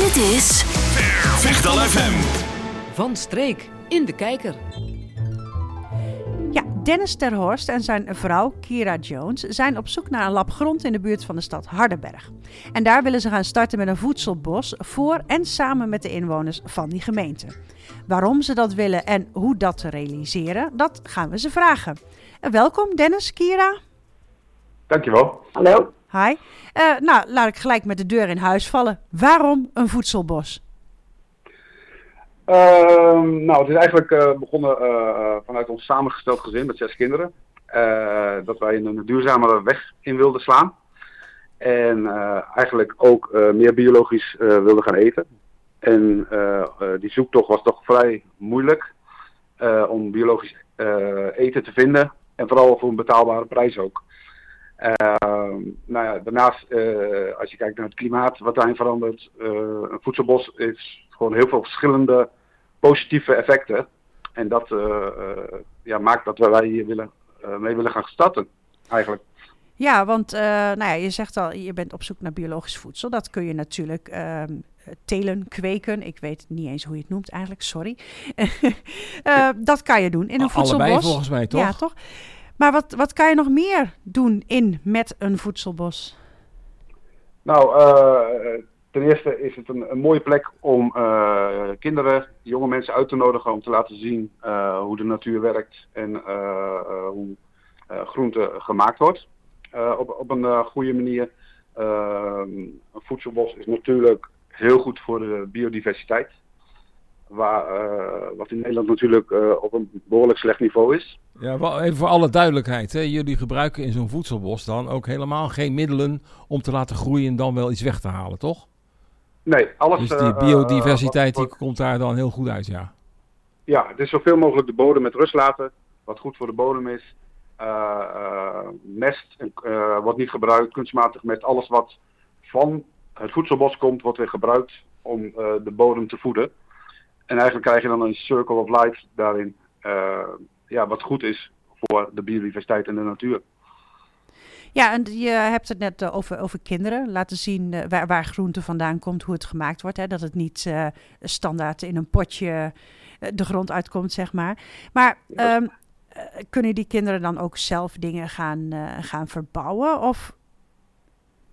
Dit is Vechtal FM. Van Streek in de kijker. Ja, Dennis Terhorst en zijn vrouw Kira Jones zijn op zoek naar een lap grond in de buurt van de stad Hardenberg. En daar willen ze gaan starten met een voedselbos voor en samen met de inwoners van die gemeente. Waarom ze dat willen en hoe dat te realiseren, dat gaan we ze vragen. En welkom Dennis, Kira. Dankjewel. Hallo. Hi. Eh, nou, laat ik gelijk met de deur in huis vallen. Waarom een voedselbos? Ehm, nou, het is eigenlijk eh, begonnen eh, vanuit ons samengesteld gezin met zes kinderen. Dat wij een duurzamere weg in wilden slaan. En eigenlijk ook meer biologisch wilden gaan eten. En die zoektocht was toch vrij moeilijk om biologisch eten te vinden. En vooral voor een betaalbare prijs ook. Ehm, nou ja, daarnaast, eh, als je kijkt naar het klimaat wat daarin verandert, eh, een voedselbos heeft gewoon heel veel verschillende positieve effecten. En dat eh, ja, maakt dat wij hier willen, eh, mee willen gaan starten, eigenlijk. Ja, want eh, nou ja, je zegt al, je bent op zoek naar biologisch voedsel. Dat kun je natuurlijk ehm, telen, kweken. Ik weet niet eens hoe je het noemt eigenlijk, sorry. Eh, dat kan je doen in een voedselbos. Allebei volgens mij, toch? Ja, toch? Maar wat, wat kan je nog meer doen in met een voedselbos? Nou, eh, ten eerste is het een, een mooie plek om eh, kinderen, jonge mensen uit te nodigen om te laten zien eh, hoe de natuur werkt en hoe groente gemaakt wordt op, op een goede manier. Een voedselbos is natuurlijk heel goed voor de biodiversiteit. Waar, eh, wat in Nederland natuurlijk eh, op een behoorlijk slecht niveau is. Ja, even voor alle duidelijkheid. Hè. Jullie gebruiken in zo'n voedselbos dan ook helemaal geen middelen om te laten groeien en dan wel iets weg te halen, toch? Nee, alles. Dus die eh, biodiversiteit wat- die komt daar dan heel goed uit, ja. Ja, het is zoveel mogelijk de bodem met rust laten. Wat goed voor de bodem is. Mest wordt niet gebruikt, kunstmatig mest. Alles wat van het voedselbos komt, wordt weer gebruikt om de bodem te voeden. En eigenlijk krijg je dan een circle of life daarin. eh, ja, wat goed is voor de biodiversiteit en de natuur. Ja, en je hebt het net eh, over, over kinderen. Laten zien eh, waar, waar groente vandaan komt, hoe het gemaakt wordt. Hè? Dat het niet eh, standaard in een potje de grond uitkomt, zeg maar. Maar ehm, eh, kunnen die kinderen dan ook zelf dingen gaan, eh, gaan verbouwen? Of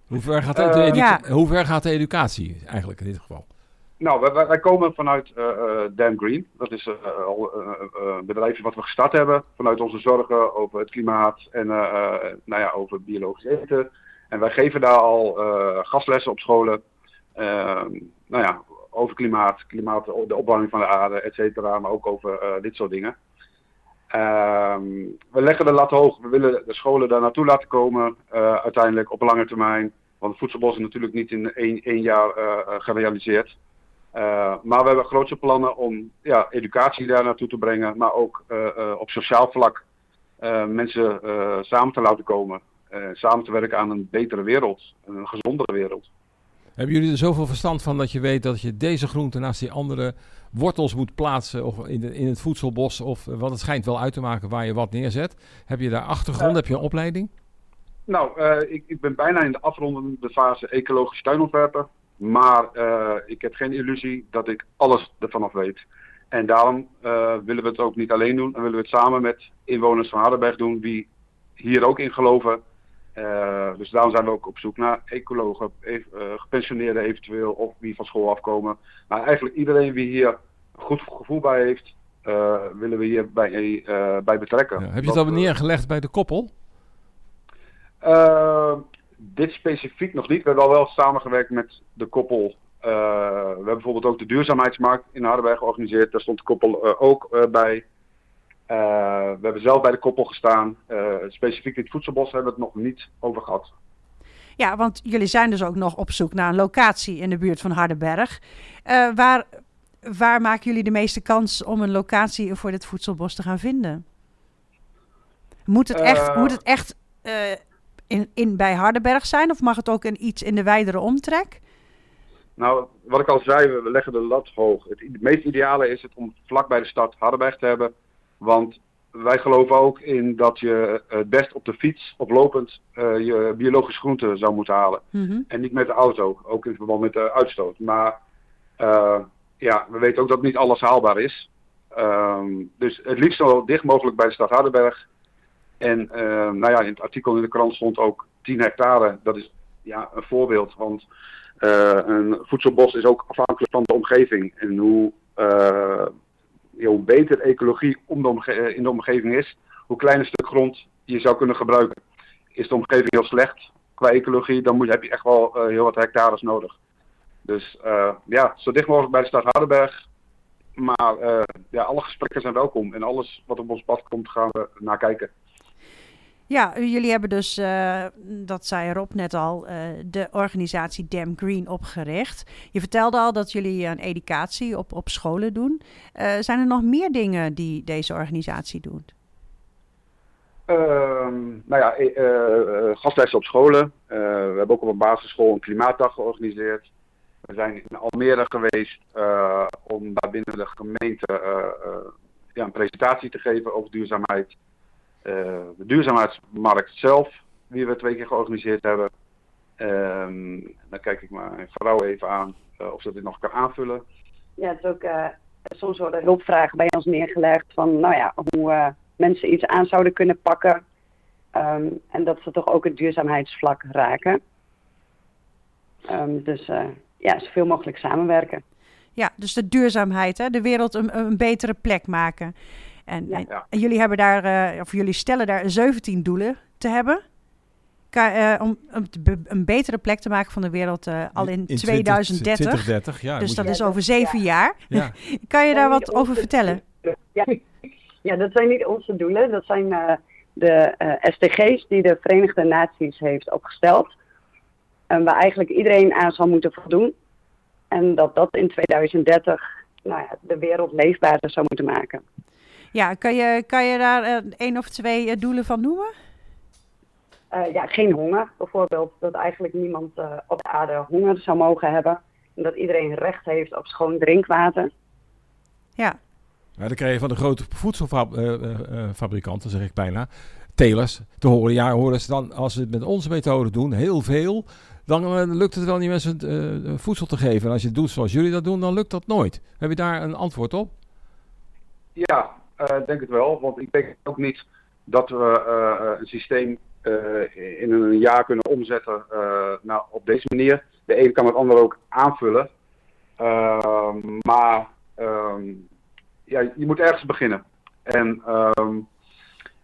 Hoe ver gaat de, ja. hoe ver gaat de educatie eigenlijk in dit geval? Nou, wij- wij, komen vanuit eh eh, Dan Green. Dat is eh, al een bedrijf wat we gestart hebben. Vanuit onze zorgen over het klimaat en nou ja, over biologisch eten. En wij geven daar al gastlessen op scholen. Ehm, nou ja, over klimaat, klimaat, de opwarming van de aarde, et cetera. Maar ook over dit soort dingen. Ehm, we leggen de lat hoog. We willen de scholen daar naartoe laten komen. uiteindelijk op lange termijn. Want het voedselbos is natuurlijk niet in één, één jaar gerealiseerd. Uh, maar we hebben grootse plannen om ja, educatie daar naartoe te brengen, maar ook uh, uh, op sociaal vlak mensen samen te laten komen. samen te werken aan een betere wereld, een gezondere wereld. Hebben jullie er zoveel verstand van dat je weet dat je deze groente naast die andere wortels moet plaatsen of in, de, in het voedselbos? Of, want het schijnt wel uit te maken waar je wat neerzet. Heb je daar achtergrond? Heb je een opleiding? Nou, ik, ik ben bijna in de afrondende fase ecologisch tuinontwerper. Maar uh, ik heb geen illusie dat ik alles ervan af weet. En daarom uh, willen we het ook niet alleen doen. En willen we het samen met inwoners van Hardenberg doen die hier ook in geloven. Uh, dus daarom zijn we ook op zoek naar ecologen, e gepensioneerden eventueel, of wie van school afkomen. Maar eigenlijk iedereen wie hier een goed gevoel bij heeft, willen we hier bij, bij betrekken. Ja, heb je het al neergelegd bij de koppel? Dit specifiek nog niet. We hebben al wel samengewerkt met de koppel. Uh, we hebben bijvoorbeeld ook de duurzaamheidsmarkt in Hardenberg georganiseerd. Daar stond de koppel uh, ook uh, bij. we hebben zelf bij de koppel gestaan. specifiek dit voedselbos hebben we het nog niet over gehad. Ja, want jullie zijn dus ook nog op zoek naar een locatie in de buurt van Hardenberg. waar, waar maken jullie de meeste kans om een locatie voor dit voedselbos te gaan vinden? Moet het echt, moet het echt in, in, bij Hardenberg zijn? Of mag het ook een, iets in de wijdere omtrek? Nou, wat ik al zei, we leggen de lat hoog. Het, het meest ideale is het om vlak bij de stad Hardenberg te hebben. Want wij geloven ook in dat je het best op de fiets, oplopend, uh, je biologische groenten zou moeten halen. Mm -hmm. En niet met de auto, ook in verband met de uitstoot. Maar Eh, ja, we weten ook dat niet alles haalbaar is. Ehm, dus het liefst zo dicht mogelijk bij de stad Hardenberg. En eh, nou ja, in het artikel in de krant stond ook 10 hectare. Dat is ja, een voorbeeld. Want eh, een voedselbos is ook afhankelijk van de omgeving. En hoe, uh, hoe beter ecologie om de in de omgeving is, hoe kleiner stuk grond je zou kunnen gebruiken. Is de omgeving heel slecht qua ecologie, dan moet, heb je echt wel heel wat hectares nodig. Dus ja, zo dicht mogelijk bij de stad Hardenberg. Maar ja, alle gesprekken zijn welkom. En alles wat op ons pad komt, gaan we naar kijken. Ja, jullie hebben dus, uh, dat zei Rob net al, uh, de organisatie Dam Green opgericht. Je vertelde al dat jullie een educatie op, op scholen doen. Zijn er nog meer dingen die deze organisatie doet? Ehm, nou ja, gastlessen op scholen. we hebben ook op een basisschool een klimaatdag georganiseerd. We zijn in Almere geweest om daar binnen de gemeente ja, een presentatie te geven over duurzaamheid. Uh, de duurzaamheidsmarkt zelf, die we twee keer georganiseerd hebben. Um, dan kijk ik mijn vrouw even aan uh, of ze dit nog kan aanvullen. Ja, het is ook, uh, soms worden hulpvragen bij ons neergelegd van nou ja, hoe mensen iets aan zouden kunnen pakken. Um, en dat ze toch ook het duurzaamheidsvlak raken. Um, dus ja, zoveel mogelijk samenwerken. Ja, dus de duurzaamheid, hè? de wereld een, een betere plek maken. En, Ja. en- en jullie hebben daar, eh, of jullie stellen daar 17 doelen te hebben. Ka- eh, om, om te be- een betere plek te maken van de wereld eh, al in, 2030. 2030, ja. dus dat je- is over zeven jaar. ja. Kan je daar wat over vertellen? Ja, ja, dat zijn niet onze doelen. Dat zijn eh, de eh, SDG's die de Verenigde Naties heeft opgesteld. En waar eigenlijk iedereen aan zal moeten voldoen. En dat dat in 2030 nou ja, de wereld leefbaarder zou moeten maken. Ja, kan je, kan je daar eh, één of twee eh, doelen van noemen? Eh, ja, geen honger bijvoorbeeld. Dat eigenlijk niemand eh, op de aarde honger zou mogen hebben. En dat iedereen recht heeft op schoon drinkwater. Ja, Ja, dan krijg je van de grote voedselfabrikanten, zeg ik bijna, telers, te horen. Ja, horen ze dan, als ze het met onze methode doen, heel veel, dan lukt het wel die mensen voedsel te geven. En als je het doet zoals jullie dat doen, dan lukt dat nooit. Heb je daar een antwoord op? Ja, denk het wel. Want ik denk ook niet dat we eh, een systeem eh, in een jaar kunnen omzetten eh, nou, op deze manier. De een kan het ander ook aanvullen. Ehm, maar ehm, ja, je moet ergens beginnen. En ehm,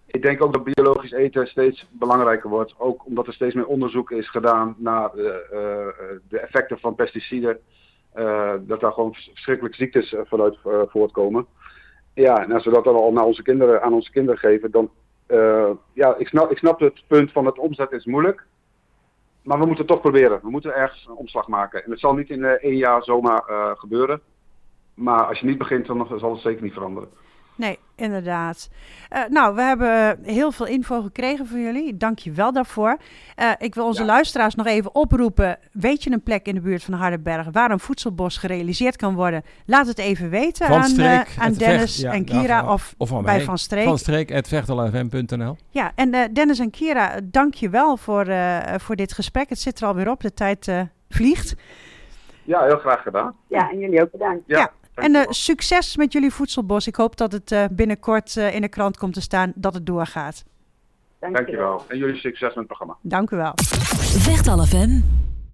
ik denk ook dat biologisch eten steeds belangrijker wordt. Ook omdat er steeds meer onderzoek is gedaan naar de, eh, effecten van pesticiden. Eh, dat daar gewoon vers- verschrikkelijke ziektes eh, vanuit eh, voortkomen. Ja, en als we dat dan al naar onze kinderen, aan onze kinderen geven, dan. eh, ja, ik snap, ik snap het punt van het omzetten is moeilijk. Maar we moeten toch proberen. We moeten ergens een omslag maken. En het zal niet in eh, één jaar zomaar eh, gebeuren. Maar als je niet begint, dan zal het zeker niet veranderen. Inderdaad. Eh, nou, we hebben heel veel info gekregen van jullie. Dank je wel daarvoor. Eh, ik wil onze Ja. luisteraars nog even oproepen. Weet je een plek in de buurt van Hardenberg waar een voedselbos gerealiseerd kan worden? Laat het even weten Van aan, Streek, eh, aan het Dennis Vecht, ja, en Kira of, bij mij. Van Streek. Van Ja, en eh, Dennis en Kira, dank je wel voor, eh, voor dit gesprek. Het zit er alweer op, de tijd eh, vliegt. Ja, heel graag gedaan. Ja, en jullie ook bedankt. Ja, En eh, succes met jullie voedselbos. Ik hoop dat het eh, binnenkort eh, in de krant komt te staan dat het doorgaat. Dankjewel. En jullie succes met het programma. Dank u wel. Vechtal FM.